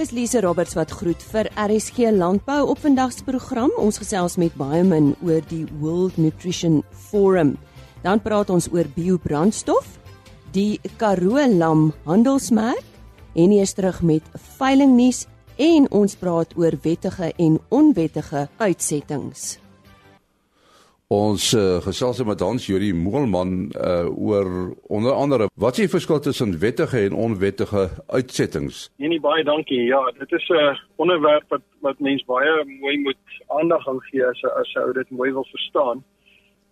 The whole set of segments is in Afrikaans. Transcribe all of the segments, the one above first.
Dis Lise Roberts wat groet vir RSG Landbou op vandag se program. Ons gesels met baie min oor die World Nutrition Forum. Dan praat ons oor biobrandstof, die Karoo Lam handelsmerk en hier is terug met veilingnuus en ons praat oor wettige en onwettige uitsettings. Ons uh, gesels met Hans Juri Moelman uh, oor onder andere wat is die verskil tussen wettige en onwettige uitsettings? Nee, nie baie dankie. Ja, dit is 'n uh, onderwerp wat wat mens baie mooi moet aandag aan gee as as ou dit mooi wil verstaan.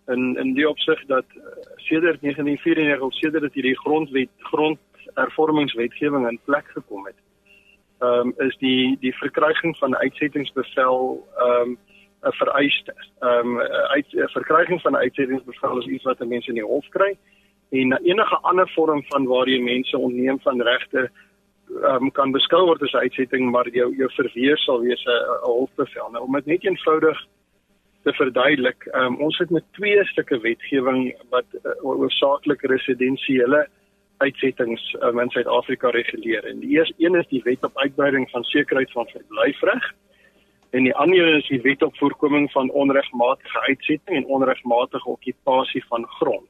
In in die opsig dat sedert 1994 sedert dit hierdie grondwet grondhervormingswetgewing in plek gekom het, ehm um, is die die verkryging van uitsettingsbevel ehm um, 'n vereiste. Ehm um, uit verkryging van 'n uitsettingsbevel is iets wat mense in die hof kry en enige ander vorm van waar jy mense ontneem van regte ehm um, kan beskou word as uitsetting maar jou jou verweer sal wees 'n hofbevel. Nou om dit net eenvoudig te verduidelik, ehm um, ons het met twee stukke wetgewing wat uh, oorsaaklik residensiële uitsettings um, in Suid-Afrika reguleer. En die eerste een is die wet op uitbreiding van sekerheid van verblyfreg en die ander is die wet op voorkoming van onregmatige uitsetting en onregmatige okkupasie van grond.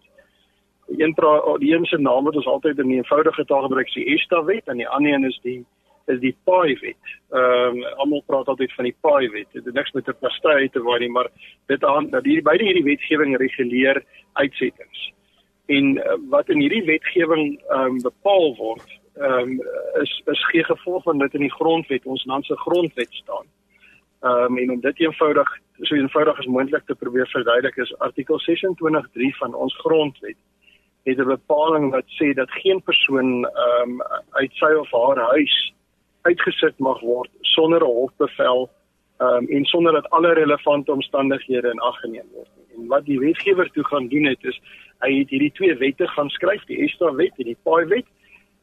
Die een die een se naam wat ons altyd in 'n eenvoudige taal gebruik is die ESTA wet en die ander een is die is die PAI wet. Ehm um, almal praat altyd van die PAI wet. Dit het niks met 'n pastry te doen nie, maar dit aan dat hierdie beide hierdie wetgewing reguleer uitsettings. En uh, wat in hierdie wetgewing ehm um, bepaal word, ehm um, is is gee gevolg van dit in die grondwet, ons land se grondwet staan. Ehm um, en om dit eenvoudig so eenvoudig as moontlik te probeer verduidelik is artikel 26.3 van ons grondwet het 'n bepaling wat sê dat geen persoon ehm um, uit sy of haar huis uitgesit mag word sonder 'n hofbevel ehm um, en sonder dat alle relevante omstandighede in ag geneem word. En wat die wetgewer toe gaan doen het is hy het hierdie twee wette gaan skryf, die ESTA wet en die PAI wet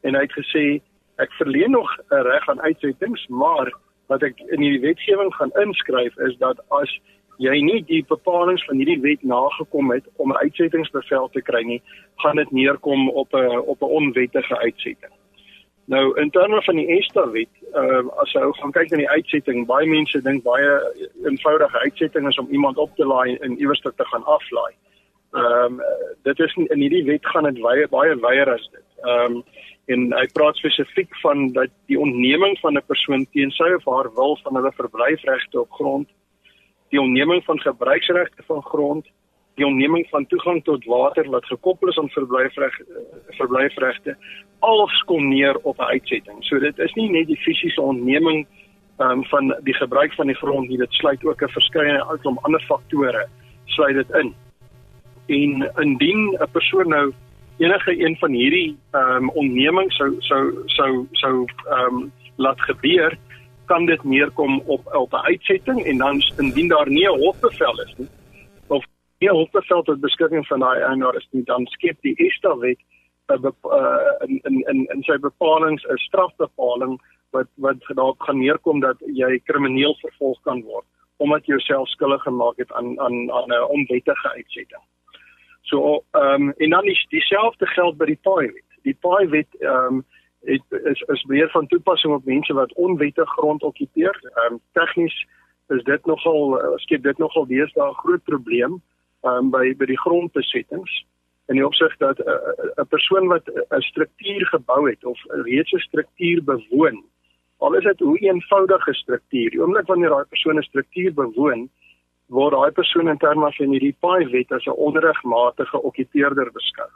en hy het gesê ek verleen nog 'n reg aan uitsettings, maar wat ek in hierdie wetgewing gaan inskryf is dat as jy nie die bepalinge van hierdie wet nagekom het om 'n uitsettingsbevel te kry nie, gaan dit neerkom op 'n op 'n onwettige uitsetting. Nou in terme van die ESTA wet, uh, as jy gaan kyk na die uitsetting, baie mense dink baie eenvoudige uitsetting is om iemand op te laai en iewers te gaan aflaai. Ehm um, dit is in hierdie wet gaan dit baie baie wyer as dit. Ehm um, en hy praat spesifiek van dat die ontneming van 'n persoon teen sy of haar wil van hulle verblyfregte op grond, die ontneming van gebruiksregte van grond, die ontneming van toegang tot water wat gekoppel is aan verblyfreg verblyfregte, alles kom neer op 'n uitsetting. So dit is nie net die fisiese ontneming um, van die gebruik van die grond nie, dit sluit ook 'n ander ander faktore sluit dit in. En indien 'n persoon nou enige een van hierdie ehm um, onnemings sou sou sou sou ehm um, laat gebeur kan dit neerkom op op 'n uitsetting en dan indien daar nie 'n hofbevel is nie of nie 'n hofbevel tot beskikking van daai eienaar is nie dan skep die ESTA wet 'n uh, in in in in sy bepalinge 'n strafbepaling wat wat daarop gaan neerkom dat jy krimineel vervolg kan word omdat jy jouself skuldig gemaak het aan aan aan 'n onwettige uitsetting. So ehm um, en dan is dieselfde geld by die paai wet. Die paai wet ehm um, is is meer van toepassing op mense wat onwettig grond okkupeer. Ehm um, tegnies is dit nogal uh, skep dit nogal deesdae 'n groot probleem ehm um, by by die grondbesettings in die opsig dat 'n uh, 'n persoon wat 'n struktuur gebou het of reeds 'n struktuur bewoon al is dit hoe eenvoudige struktuur die oomblik wanneer daai persoon 'n struktuur bewoon word daai persoon in terme van hierdie paai wet as 'n onregmatige okkupeerder beskou.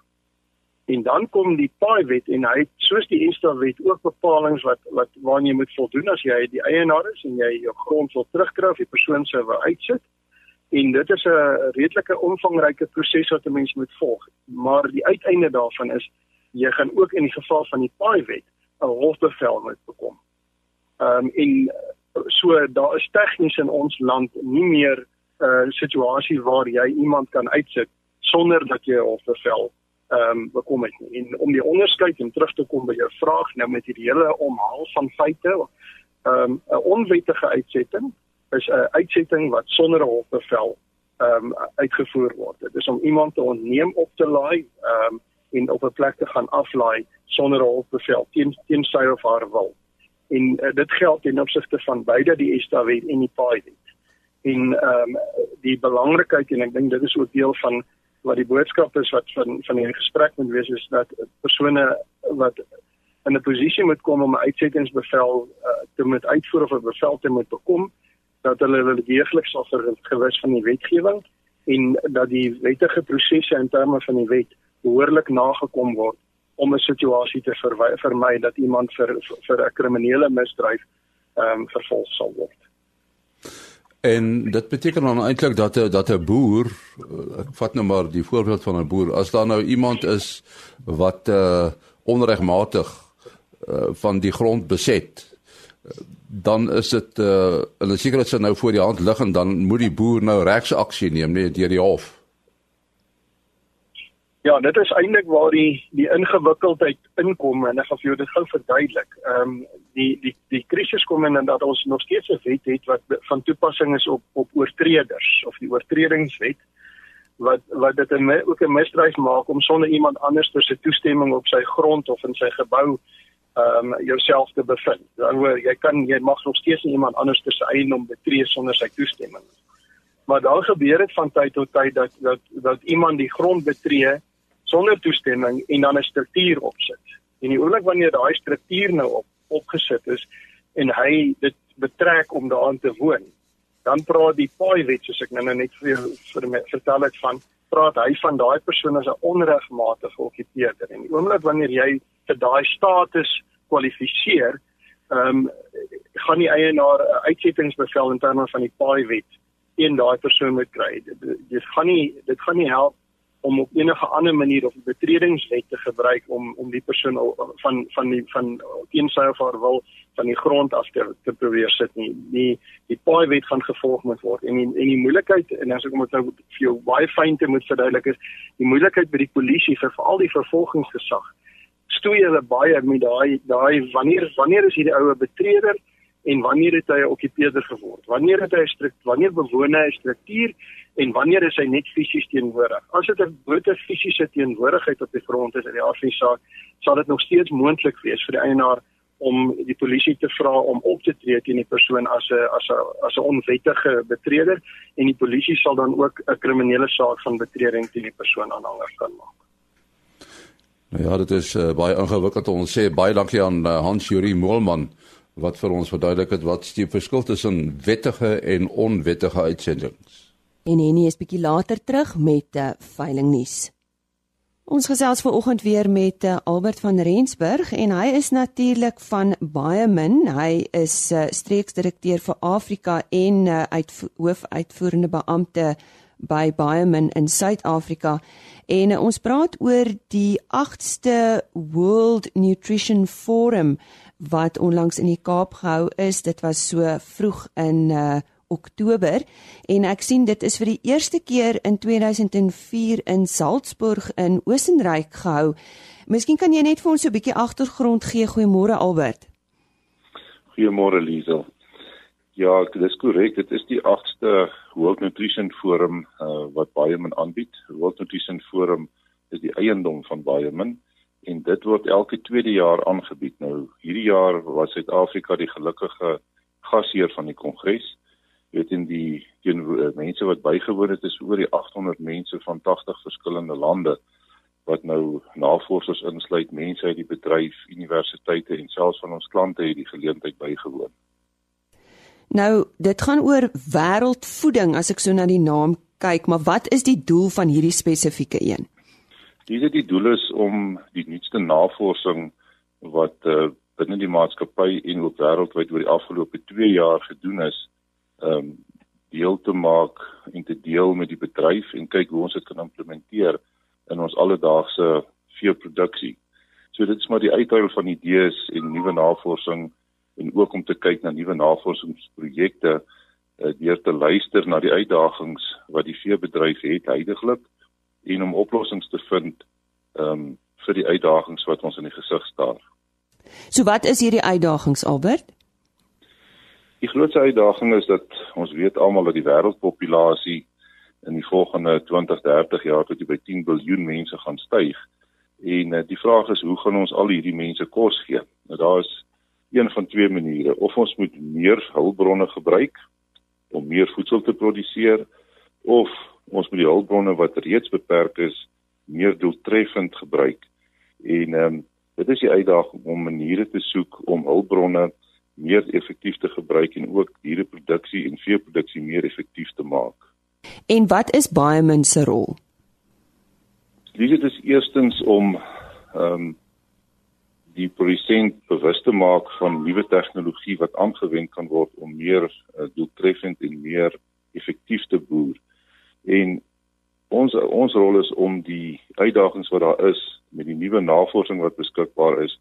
En dan kom die paai wet en hy soos die Insta wet ook bepalinge wat wat waarna jy moet voldoen as jy die eienaar is en jy jou grond wil terugkry of die persoon sou wou uitsit. En dit is 'n redelike omvangryke proses wat 'n mens moet volg. Maar die uiteinde daarvan is jy gaan ook in die geval van die paai wet 'n hofbevel moet bekom. Ehm um, en so daar is tegnies in ons land nie meer uh, situasie waar jy iemand kan uitsit sonder dat jy 'n hofbevel ehm um, bekom het nie. En om die onderskeid en terug te kom by jou vraag nou met hierdie hele omhaal van feite, ehm um, 'n onwettige uitsetting is 'n uitsetting wat sonder 'n hofbevel ehm um, uitgevoer word. Dit is om iemand te ontneem op te laai ehm um, en op 'n plek te gaan aflaai sonder 'n hofbevel teen teen sy of haar wil. en uh, dit geld ten opsigte van beide die wet en die PAI wet. En ehm um, die belangrikheid en ek dink dit is ook deel van wat die boodskap is wat van van die gesprek moet wees is dat persone wat in 'n posisie moet kom om 'n uitsettingsbevel uh, te moet uitvoer of 'n bevel te moet bekom dat hulle wel deeglik sal gewis van die wetgewing en dat die wettige prosesse in terme van die wet behoorlik nagekom word om 'n situasie te vermy dat iemand vir vir 'n kriminele misdryf ehm um, vervolg sal word. En dit beteken dan eintlik dat 'n dat 'n boer, ek vat nou maar die voorbeeld van 'n boer, as daar nou iemand is wat uh onregmatig uh, van die grond beset, dan is dit uh hulle seker dit sou nou voor die hand lig en dan moet die boer nou regsaksie neem nee deur die hof. Ja, dit is eintlik waar die die ingewikkeldheid inkom en ek gaan vir jou dit gou verduidelik. Ehm um, die die die krisis kom in dat ons nog steeds 'n wet het wat van toepassing is op op oortreders of die oortredingswet wat wat dit 'n ook 'n misdryf maak om sonder iemand anders se toestemming op sy grond of in sy gebou ehm um, jouself te bevind. Word jy kan jy mag nog steeds nie iemand anders se eiendom betree sonder sy toestemming. Maar daar gebeur dit van tyd tot tyd dat dat dat iemand die grond betree sonder toestemming en dan 'n struktuur opsit. En die oomblik wanneer daai struktuur nou op opgesit is en hy dit betrek om daarin te woon, dan praat die paai wet soos ek nou net vir jou vir my vertel het van praat hy van daai persoon as 'n onregmatige okkupeerder. En die oomblik wanneer jy vir daai status kwalifiseer, ehm um, gaan die eienaar 'n uitsettingsbevel in terme van die paai wet teen daai persoon moet kry. Dit, dit gaan nie dit gaan nie help om op enige ander manier of 'n betredingswet te gebruik om om die persoon van van die van teensy of haar wil van die grond af te te probeer sit nie. Die die paai wet gaan gevolg moet word en die, en die moeilikheid en as ek moet nou vir jou baie fyn te moet verduidelik is die moeilikheid by die polisie vir veral die vervolgingsgesag stoei hulle baie met daai daai wanneer wanneer is hierdie oue betreder en wanneer het hy 'n okkupeerder geword? Wanneer het hy 'n wanneer bewoon hy 'n struktuur en wanneer is hy net fisies teenwoordig? As dit 'n blote fisiese teenwoordigheid op die grond is in die afsaak, sal dit nog steeds moontlik wees vir die eienaar om die polisie te vra om op te tree teen die persoon as 'n as 'n as 'n onwettige betreder en die polisie sal dan ook 'n kriminele saak van betreding teen die persoon aanhanger kan maak. Nou ja, dit is uh, baie ingewikkeld ons sê baie dankie aan uh, Hans Juri Moelman wat vir ons verduidelik het wat die verskil tussen wettige en onwettige uitsendings. En Henny is bietjie later terug met 'n uh, eh, veiling nuus. Ons gesels vanoggend weer met uh, Albert van Rensburg en hy is natuurlik van baie min. Hy is uh, streeksdirekteur vir Afrika en uh, uit hoofuitvoerende beampte by baie min in Suid-Afrika. En uh, ons praat oor die 8ste World Nutrition Forum wat onlangs in die Kaap gehou is. Dit was so vroeg in uh Oktober en ek sien dit is vir die eerste keer in 2004 in Salzburg in Oostenryk gehou. Miskien kan jy net vir ons so 'n bietjie agtergrond gee. Goeiemôre Albert. Goeiemôre Liesel. Ja, dit is korrek. Dit is die 8ste World Nutrition Forum uh, wat baie men aanbied. World Nutrition Forum is die eiendom van baie men en dit word elke tweede jaar aangebied. Nou hierdie jaar was Suid-Afrika die gelukkige gasheer van die kongres. Weet in die die eh, mense wat bygewoon het is oor die 800 mense van 80 verskillende lande wat nou navorsers insluit, mense uit die bedryf, universiteite en selfs van ons klante het die geleentheid bygewoon. Nou, dit gaan oor wêreldvoeding as ek so na die naam kyk, maar wat is die doel van hierdie spesifieke een? Dis die doel is om die nuutste navorsing wat uh, binne die maatskappy en ook wêreldwyd oor die afgelope 2 jaar gedoen is, ehm um, deel te maak en te deel met die bedryf en kyk hoe ons dit kan implementeer in ons alledaagse veeproduksie. So dit is maar die uitruil van idees en nuwe navorsing en ook om te kyk na nuwe navorsingsprojekte uh, deur te luister na die uitdagings wat die veebedryf het heidaglik en om oplossings te vind ehm um, vir die uitdagings wat ons in die gesig staar. So wat is hierdie uitdagings Albert? Die grootste uitdaging is dat ons weet almal dat die wêreldpopulasie in die volgende 20, 30 jaar tot by 10 miljard mense gaan styg. En uh, die vraag is hoe gaan ons al hierdie mense kos gee? Nou daar is een van twee maniere. Of ons moet meer hulpbronne gebruik om meer voedsel te produseer of ons moet die hulpbronne wat reeds beperk is meer doeltreffend gebruik. En ehm um, dit is die uitdaging om maniere te soek om hulpbronne meer effektief te gebruik en ook diereproduksie en veeproduksie meer effektief te maak. En wat is baie min se rol? Dit is eerstens om ehm um, die produsent bewus te maak van nuwe tegnologie wat aangewend kan word om meer uh, doeltreffend en meer effektief te boer. En ons ons rol is om die uitdagings wat daar is met die nuwe navorsing wat beskikbaar is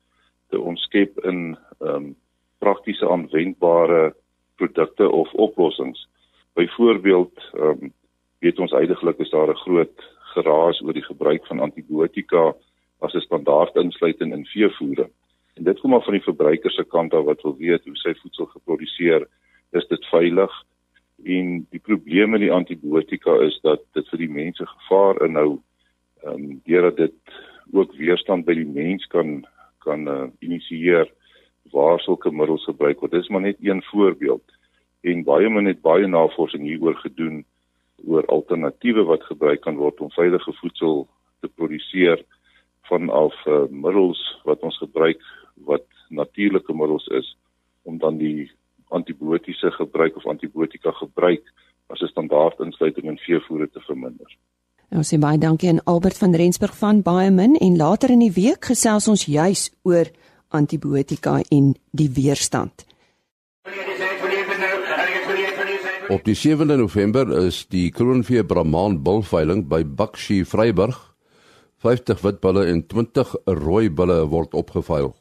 te omskep in ehm um, praktiese aanwendbare produkte of oplossings. Byvoorbeeld ehm um, weet ons uiteindelik is daar 'n groot geraas oor die gebruik van antibiotika as 'n standaard insluiting in veevoere. En dit kom maar van die verbruiker se kant af wat wil weet hoe sy voedsel geproduseer, is dit veilig? En die probleem met die antibiotika is dat dit vir die mense gevaar inhou ehm um, deurdat dit ook weerstand by die mens kan kan uh, initieer waar sulke middels gebruik word. Dis maar net een voorbeeld. En baie mense het baie navorsing hieroor gedoen oor alternatiewe wat gebruik kan word om veilige voedsel te produseer vanaf uh, middels wat ons gebruik wat natuurlike middels is om dan die antibiotiese gebruik of antibiotika gebruik as 'n standaard insluiting in veevoere te verminder. Nou sê baie dankie aan Albert van Rensburg van Baimin en later in die week gesels ons juis oor antibiotika en die weerstand. Op die 7de November is die Kroonvee Brahman bulveiling by Bakshi Vryburg. 50 wit bulle en 20 rooi bulle word opgeveil.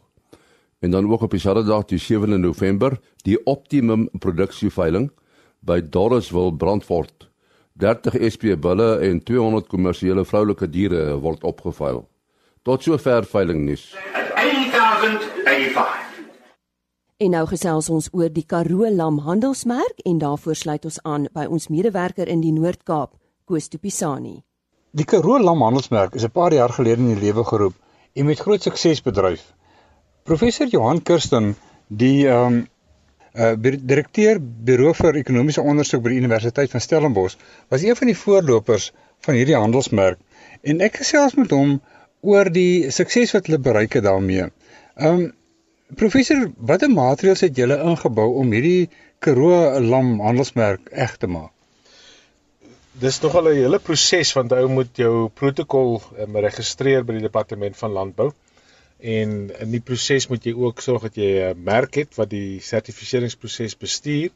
En dan ook op dieselfde dag, die 7de November, die Optimum produksieveiling by Dorisville Brandfort. 30 SP bulle en 200 kommersiële vroulike diere word opgeveil. Tot sover veiling nuus. 8085 En nou gesels ons oor die Karoo Lam Handelsmerk en daarvoor sluit ons aan by ons medewerker in die Noord-Kaap, Koos Tupisani. Die Karoo Lam Handelsmerk is 'n paar jaar gelede in die lewe geroep en met groot sukses bedryf. Professor Johan Kirsten, die ehm um, uh, direkteur Buro vir Ekonomiese Ondersoek by die Universiteit van Stellenbosch, was een van die voorlopers van hierdie handelsmerk en ek gesels met hom oor die sukses wat hulle bereik het daarmee. Ehm um, Professor, watter maatreëls het julle ingebou om hierdie Karoo lam handelsmerk eg te maak? Dis nogal 'n hele proses want ou moet jou protokol um, registreer by die departement van landbou. En in die proses moet jy ook sorg dat jy 'n merk het wat die sertifiseringsproses bestuur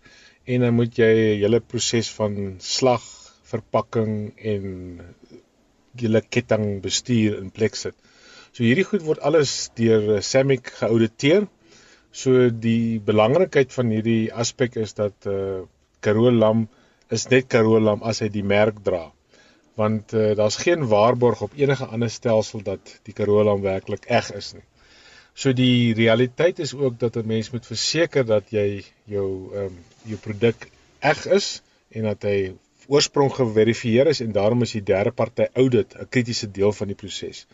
en dan moet jy 'n hele proses van slag, verpakking en hele ketting bestuur in plek sit. So hierdie goed word alles deur eh, SAMIC geauditeer. So die belangrikheid van hierdie aspek is dat eh uh, Karoo lam is net Karoo lam as hy die merk dra. Want uh, daar's geen waarborg op enige ander stelsel dat die Karoo lam werklik eg is nie. So die realiteit is ook dat 'n mens moet verseker dat jy jou ehm um, jou produk eg is en dat hy oorsprong geverifieer is en daarom is die derde party audit 'n kritiese deel van die proses.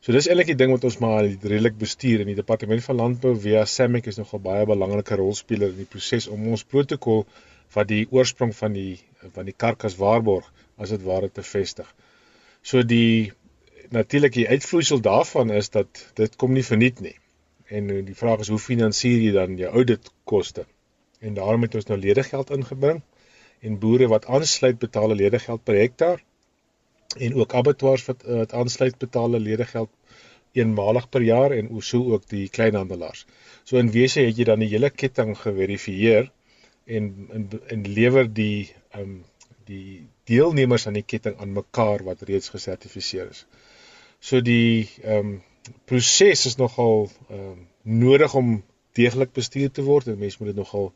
So dis eintlik die ding wat ons maar redelik bestuur in die departement van landbou via SAMIC is nogal baie belangrike rolspeler in die proses om ons protokol wat die oorsprong van die van die karkas waarborg as dit ware te vestig. So die natuurlik die uitvloeisel daarvan is dat dit kom nie verniet nie. En die vraag is hoe finansier jy dan jou audit koste? En daarom het ons nou ledegeld ingebring en boere wat aansluit betaal ledegeld per hektaar en ook abattoirs wat eh, wat aansluit betaal ledegeld eenmalig per jaar en so ook die kleinhandelaars. So in wese het jy dan die hele ketting geverifieer en en, en lewer die ehm um, die deelnemers aan die ketting aan mekaar wat reeds gesertifiseer is. So die ehm um, proses is nogal ehm um, nodig om deeglik bestuur te word en mense moet dit nogal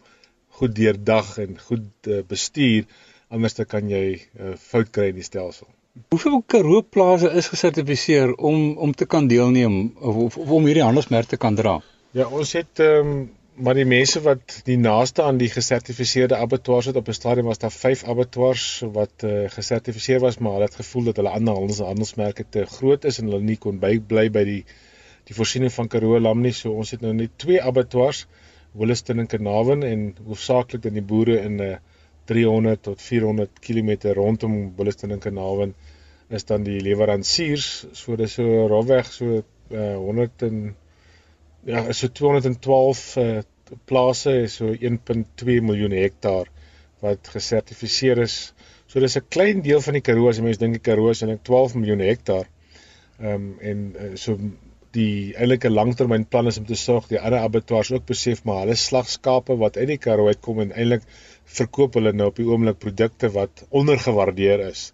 goed deurdag en goed uh, bestuur anders dan kan jy 'n uh, fout kry in die stelsel. Hoeveel Karoo plase is gesertifiseer om om te kan deelneem of, of, of om hierdie handelsmerk te kan dra? Ja, ons het ehm um, maar die mense wat die naaste aan die gesertifiseerde abattoirs het op 'n stadium was daar 5 abattoirs wat uh, gesertifiseer was, maar hulle het gevoel dat hulle ander handels handelsmerke te groot is en hulle nie kon by bly by die die voorsiening van Karoo lam nie. So ons het nou net 2 abattoirs Williston en Carnarvon en hoofsaaklik dan die boere in 'n uh, 300 tot 400 km rondom Williston en Carnarvon is dan die leweransiers so dis so rofweg so uh, 100 en ja is so 212 uh, plase is so 1.2 miljoen hektaar wat gesertifiseer is. So dis 'n klein deel van die Karoo as jy mens dink die Karoo is eintlik 12 miljoen hektaar. Ehm um, en uh, so die eintlike langtermynplan is om te sorg die ander abattoirs ook besef maar hulle slagskape wat uit die Karoo uitkom en eintlik verkoop hulle nou op die oomblik produkte wat ondergewaardeer is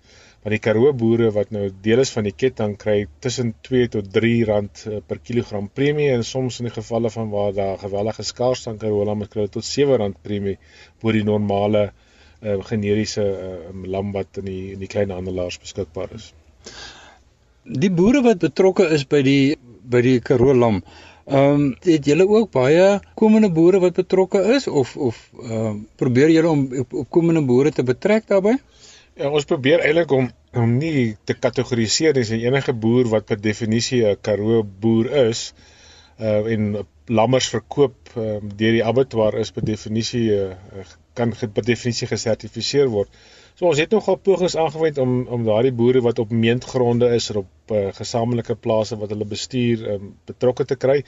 want die Karoo boere wat nou deel is van die ketting kry tussen 2 tot 3 rand eh, per kilogram premie en soms in die gevalle van waar daar gewellige skaars aan Karoo lam kry tot 7 rand premie voor die normale uh, generiese uh, lam wat in die in die klein handelaars beskikbaar is. Die boere wat betrokke is by die by die Karoo lam Ehm um, het julle ook baie komende boere wat betrokke is of of ehm uh, probeer julle om op, op komende boere te betrek daarbey? Ja, ons probeer eintlik om om nie te kategoriseer as enige boer wat per definisie 'n Karoo boer is uh en lammers verkoop um, deur die abattoir is per definisie uh, kan per definisie gesertifiseer word. So ons het nogal pogings aangewend om om daardie boere wat op meentgronde is of op uh, gesamentlike plase wat hulle bestuur um, betrokke te kry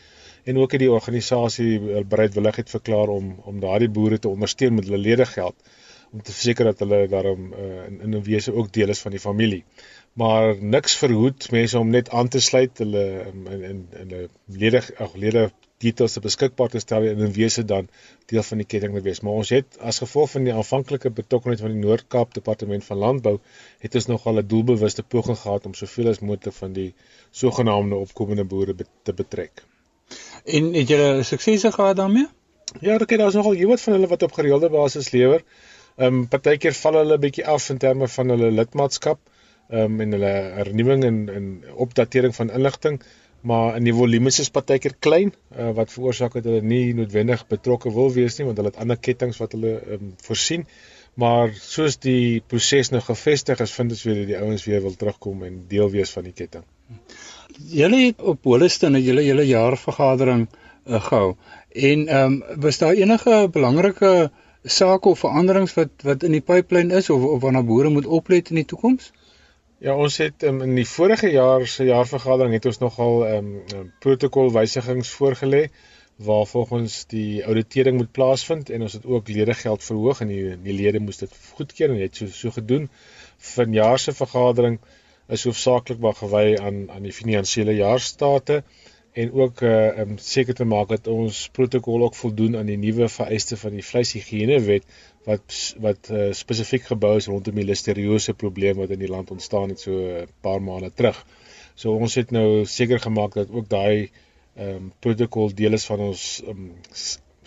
en ook het die organisasie bereidwilligheid verklaar om om daardie boere te ondersteun met hulle ledegeld. geld om te verseker dat hulle daarom uh, in in 'n wese ook deel is van die familie. Maar niks verhoed mense om net aan te sluit hulle um, in in in 'n lede ag lede details te beskikbaar te stel en in wese dan deel van die ketting te wees. Maar ons het as gevolg van die aanvanklike betrokkenheid van die Noord-Kaap Departement van Landbou het ons nogal 'n doelbewuste poging gehad om soveel as moontlik van die sogenaamde opkomende boere te betrek. En het julle suksese gehad daarmee? Ja, ek het daar's nogal heelwat van hulle wat op gereelde basis lewer. Ehm um, partykeer val hulle 'n bietjie af in terme van hulle lidmaatskap ehm um, en hulle hernuwing en en opdatering van inligting, maar in die volumes is partykeer klein uh, wat veroorsaak dat hulle nie noodwendig betrokke wil wees nie want hulle het ander kettinge wat hulle ehm um, voorsien. Maar soos die proses nou gevestig is, vind ons weer dat die ouens weer wil terugkom en deel wees van die ketting. Julle het op Holliston 'n julle julle jaarvergadering uh, gehou. En ehm um, was daar enige belangrike sake of veranderings wat wat in die pipeline is of of waarna boere moet oplet in die toekoms? Ja, ons het um, in die vorige jaar se jaarvergadering het ons nogal ehm um, protokolwysigings voorgelê waar volgens die auditering moet plaasvind en ons het ook ledegeld verhoog en die die lede moes dit goedkeur en het so so gedoen. Vanjaar se vergadering is hoofsaaklik maar gewy aan aan die finansiële jaarstate en ook uh um seker te maak dat ons protokol ook voldoen aan die nuwe vereiste van die vleishigiënewet wat wat uh, spesifiek gebou is rondom die listeriose probleem wat in die land ontstaan het so 'n uh, paar maande terug. So ons het nou seker gemaak dat ook daai um protokol deel is van ons um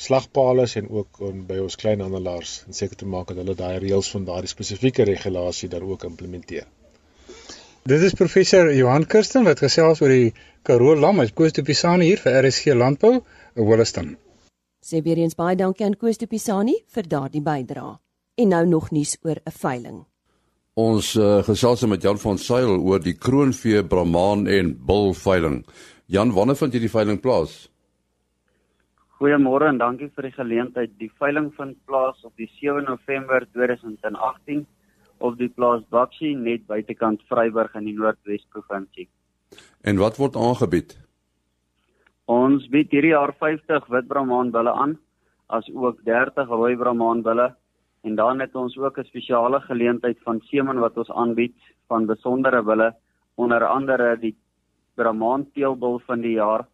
slagpale en ook um, by ons kleinhandelaars en seker te maak dat hulle daai reëls van daardie spesifieke regulasie daar ook implementeer. Dit is professor Johan Kirsten wat gesels oor die Karoo lam. Hy's Koos de Pisani hier vir RSG Landbou in Holliston. Sê weer eens baie dankie aan Koos de Pisani vir daardie bydrae. En nou nog nuus oor 'n veiling. Ons uh, gesels met Jan van Sail oor die kroonvee Brahman en bul veiling. Jan, wanneer vind hierdie veiling plaas? Goeiemôre en dankie vir die geleentheid. Die veiling vind plaas op die 7 November 2018 op die plaas Baksie net buitekant Vryburg in die Noordwes provinsie. En wat word aangebied? Ons bied hierdie jaar 50 wit brahmaanbulle aan, as ook 30 rooi brahmaanbulle en dan het ons ook 'n spesiale geleentheid van semen wat ons aanbied van besondere bulle, onder andere die brahmaan teelbul van die jaar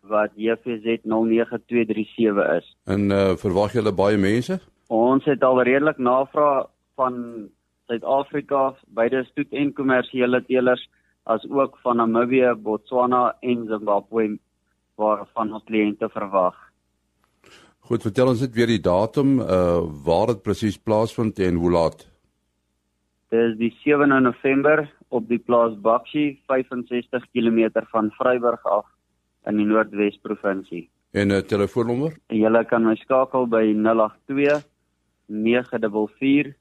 wat JVZ 09237 is. En uh, verwag julle baie mense? Ons het al redelik navraag van Suid-Afrika, beide stoet en kommersiële teelers as ook van Namibië, Botswana en Zimbabwe waarvan ons kliënte verwag. Goed, vertel ons net weer die datum uh waar dit presies plaasvind en hoe laat. Dit is die 7 November op die plaas Bakshi, 65 km van Vryburg af in die Noordwes provinsie. En 'n uh, telefoonnommer? Jy kan my skakel by 082 944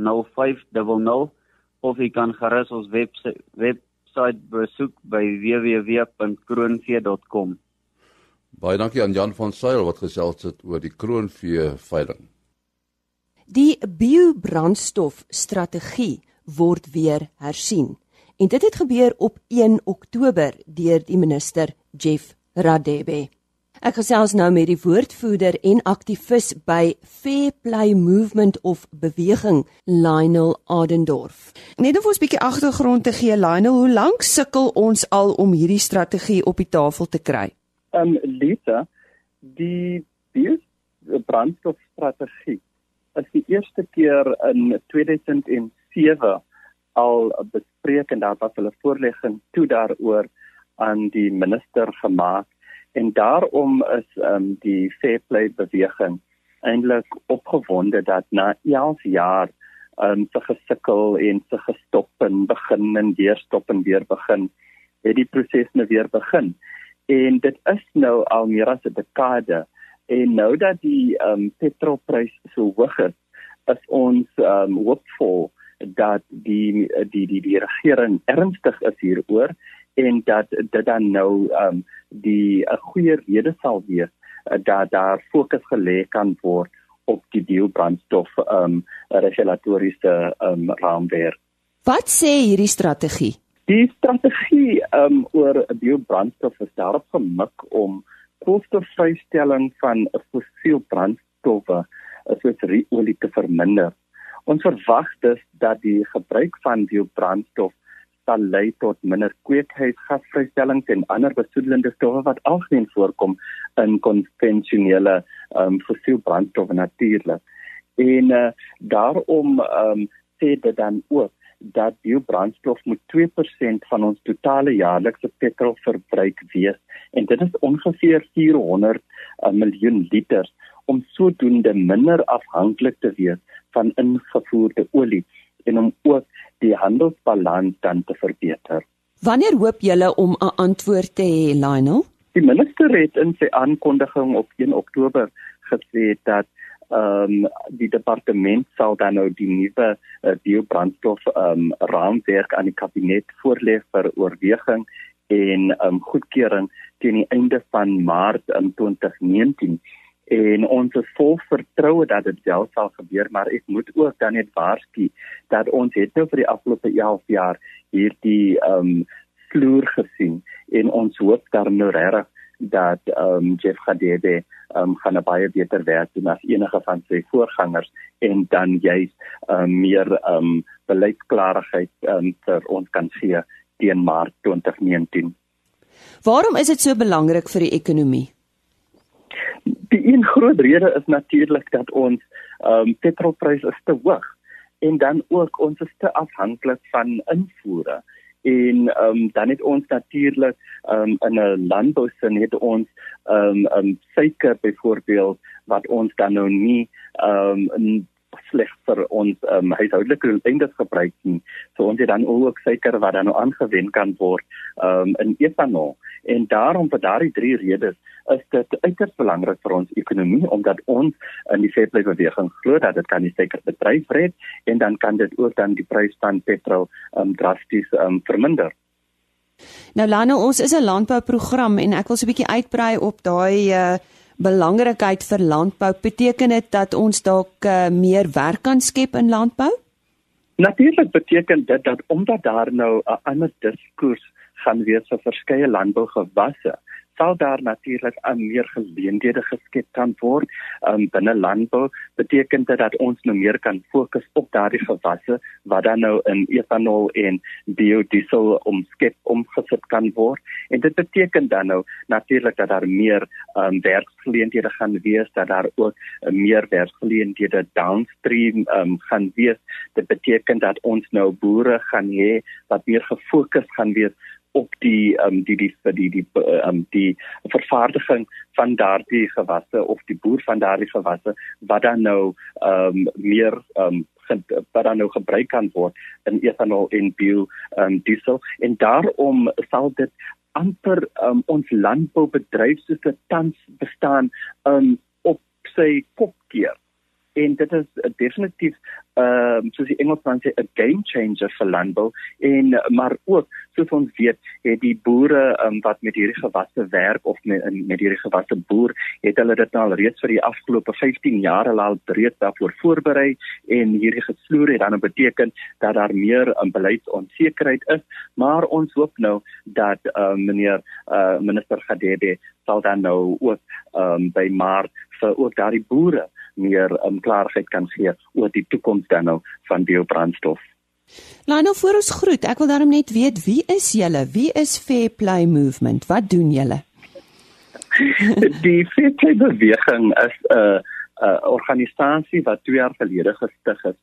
0500 of jy kan gerus ons webwerf web webwerf besoek by www.kroonvee.com. Baie dankie aan Jan van Sail wat gesels het oor die kroonvee veiling. Die biobrandstof strategie word weer hersien. En dit het gebeur op 1 Oktober deur die minister Jeff Radebe. Ek gesels nou met die woordvoerder en aktivis by Fair Play Movement of Beweging, Lionel Adendorf. Net om ons 'n bietjie agtergrond te gee, Lionel, hoe lank sukkel ons al om hierdie strategie op die tafel te kry? Um Lisa, die brandstofstrategie is die eerste keer in 2007 al bespreek en daar was hulle voorlegging toe daaroor aan die minister gemaak en daarom is um, die fair play beweging eintlik opgewonde dat na 11 jaar um se gesukkel en se gestop en begin en weer stop en weer begin het die proses nou weer begin. En dit is nou al meer as 'n dekade. En nou dat die um petrolprys so hoog is is ons um hoopvol dat die die die die regering ernstig is hieroor en dat dit dan nou ehm um, die 'n goeie rede sal wees uh, dat daar fokus gelê kan word op die biobrandstof ehm um, regulatoriese ehm um, raamwerk. Wat sê hierdie strategie? Die strategie ehm um, oor biobrandstof is daarop gemik om koolstofvrystelling van fossielbrandstowwe soos olie te verminder. Ons verwag dus dat die gebruik van biobrandstof sal lei tot minder kweekhuisgasvrystellings en ander besoedelende stowwe wat algemeen voorkom in konvensionele um, fossielbrandstowwe natuurlik. En uh, daarom um, sê dit dan ook dat biobrandstof moet 2% van ons totale jaarlikse petrolverbruik wees en dit is ongeveer 400 uh, miljoen liter om sodoende minder afhanklik te wees van ingevoerde olie en om ook die handelsbalans dan te verbeter. Wanneer hoop julle om 'n antwoord te hê, Lionel? Die minister het in sy aankondiging op 1 Oktober gesê dat ehm um, die departement sal dan nou die nuwe uh, biobrandstof ehm um, raamwerk aan die kabinet voorlê vir oorweging en ehm um, goedkeuring teen die einde van Maart in 2019 en ons is vol vertroue dat dit wel sal gebeur maar ek moet ook dan net waarsku dat ons het nou vir die afgelope 11 jaar hierdie ehm um, vloer gesien en ons hoop daar nou regtig dat ehm um, Jeff Gadebe ehm um, gaan baie beter werk doen as enige van sy voorgangers en dan juist ehm um, meer ehm um, beleidsklaarheid ehm um, vir ons kan gee teen Maart 2019. Waarom is dit so belangrik vir die ekonomie? Die een groot rede is natuurlik dat ons ehm um, petrolprys is te hoog en dan ook ons is te afhanklik van invoere en ehm um, dan het ons natuurlik ehm um, 'n landbousin het ons ehm um, um, suiker byvoorbeeld wat ons dan nou nie ehm um, sleg vir ons um, huishoudelike eindes gebruik nie. So ons het dan ook suiker wat dan nou aangewend kan word um, in etanol. En daarom vir daardie drie redes is dit uiters belangrik vir ons ekonomie omdat ons in die veeplek beweging glo dat dit kan die suikerbedryf red en dan kan dit ook dan die prys van petrol um, drasties um, verminder. Nou Lana, ons is 'n landbouprogram en ek wil so 'n bietjie uitbrei op daai uh belangrikheid vir landbou beteken dit dat ons dalk uh, meer werk kan skep in landbou? Natuurlik beteken dit dat omdat daar nou 'n ander diskurs gaan wees vir verskeie landbougewasse, sal daar natuurlik 'n meer geleenthede geskep kan word. Um, binne landbou beteken dit dat ons nou meer kan fokus op daardie gewasse wat dan nou in etanol en biodiesel omskep omgesit kan word. En dit beteken dan nou natuurlik dat daar meer um, werksgeleenthede gaan wees dat daar ook uh, meer werksgeleenthede downstream um, gaan wees. Dit beteken dat ons nou boere gaan hê wat meer gefokus gaan wees op die um, die die die die die um, die vervaardiging van daardie gewasse of die boer van daardie gewasse wat dan nou um, meer um, wat dan nou gebruik kan word in etanol en bio um, diesel. En daarom sal dit amper um, ons landboubedryf soos dit tans bestaan um, op sy kop keer en dit is uh, definitief ehm uh, soos die Engelsman sê 'n game changer vir landbou. En maar ook soos ons weet het die boere um, wat met hierdie gewasse werk of met met hierdie gewasse boer het hulle dit al reeds vir die afgelope 15 jaar al breed daarvoor voorberei en hierdie gesloer het dan beteken dat daar meer um, beleidsonsekerheid is. Maar ons hoop nou dat uh, meneer uh, minister Gadebe sal dan nou ook um, by maart vir ook daardie boere meer um, klarigheid kan gee oor die toekoms dan nou van biobrandstof. Lionel voor ons groet, ek wil daarom net weet wie is julle? Wie is Fair Play Movement? Wat doen julle? die Fair Play beweging is 'n uh, 'n uh, organisasie wat 2 jaar gelede gestig is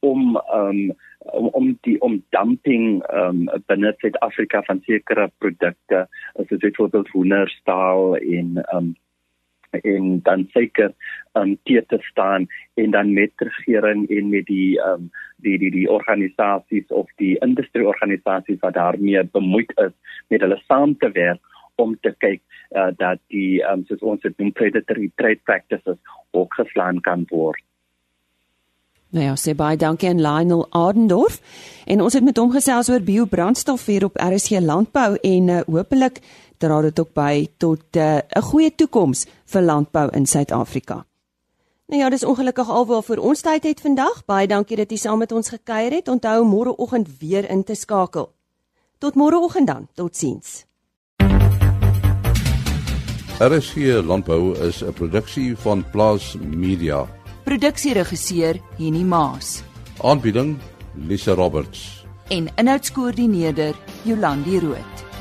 om um, om om die om dumping um, binne Suid-Afrika van sekere produkte, soos byvoorbeeld hoenderstaal en um, en dan seker um te te staan en dan met regering en met die um die die die organisasies of die industrieorganisasies wat daarmee bemoeid is met hulle saam te werk om te kyk uh, dat die um soos ons dit noem predatory trade practices ook geslaan kan word. Nou ja, sê baie dankie aan Lionel Adendorf en ons het met hom gesels oor biobrandstof hier op RSG Landbou en uh, hopelik dra dit ook by tot eh, 'n uh, goeie toekoms vir landbou in Suid-Afrika. Nou ja, dis ongelukkig alwaar vir ons tyd het vandag. Baie dankie dat jy saam met ons gekuier het. Onthou môreoggend weer in te skakel. Tot môreoggend dan. Totsiens. RSG Landbou is 'n produksie van Plaas Media. Produksieregisseur Henny Maas. Aanbieding Lisa Roberts. En inhoudskoördineerder Jolandi Root.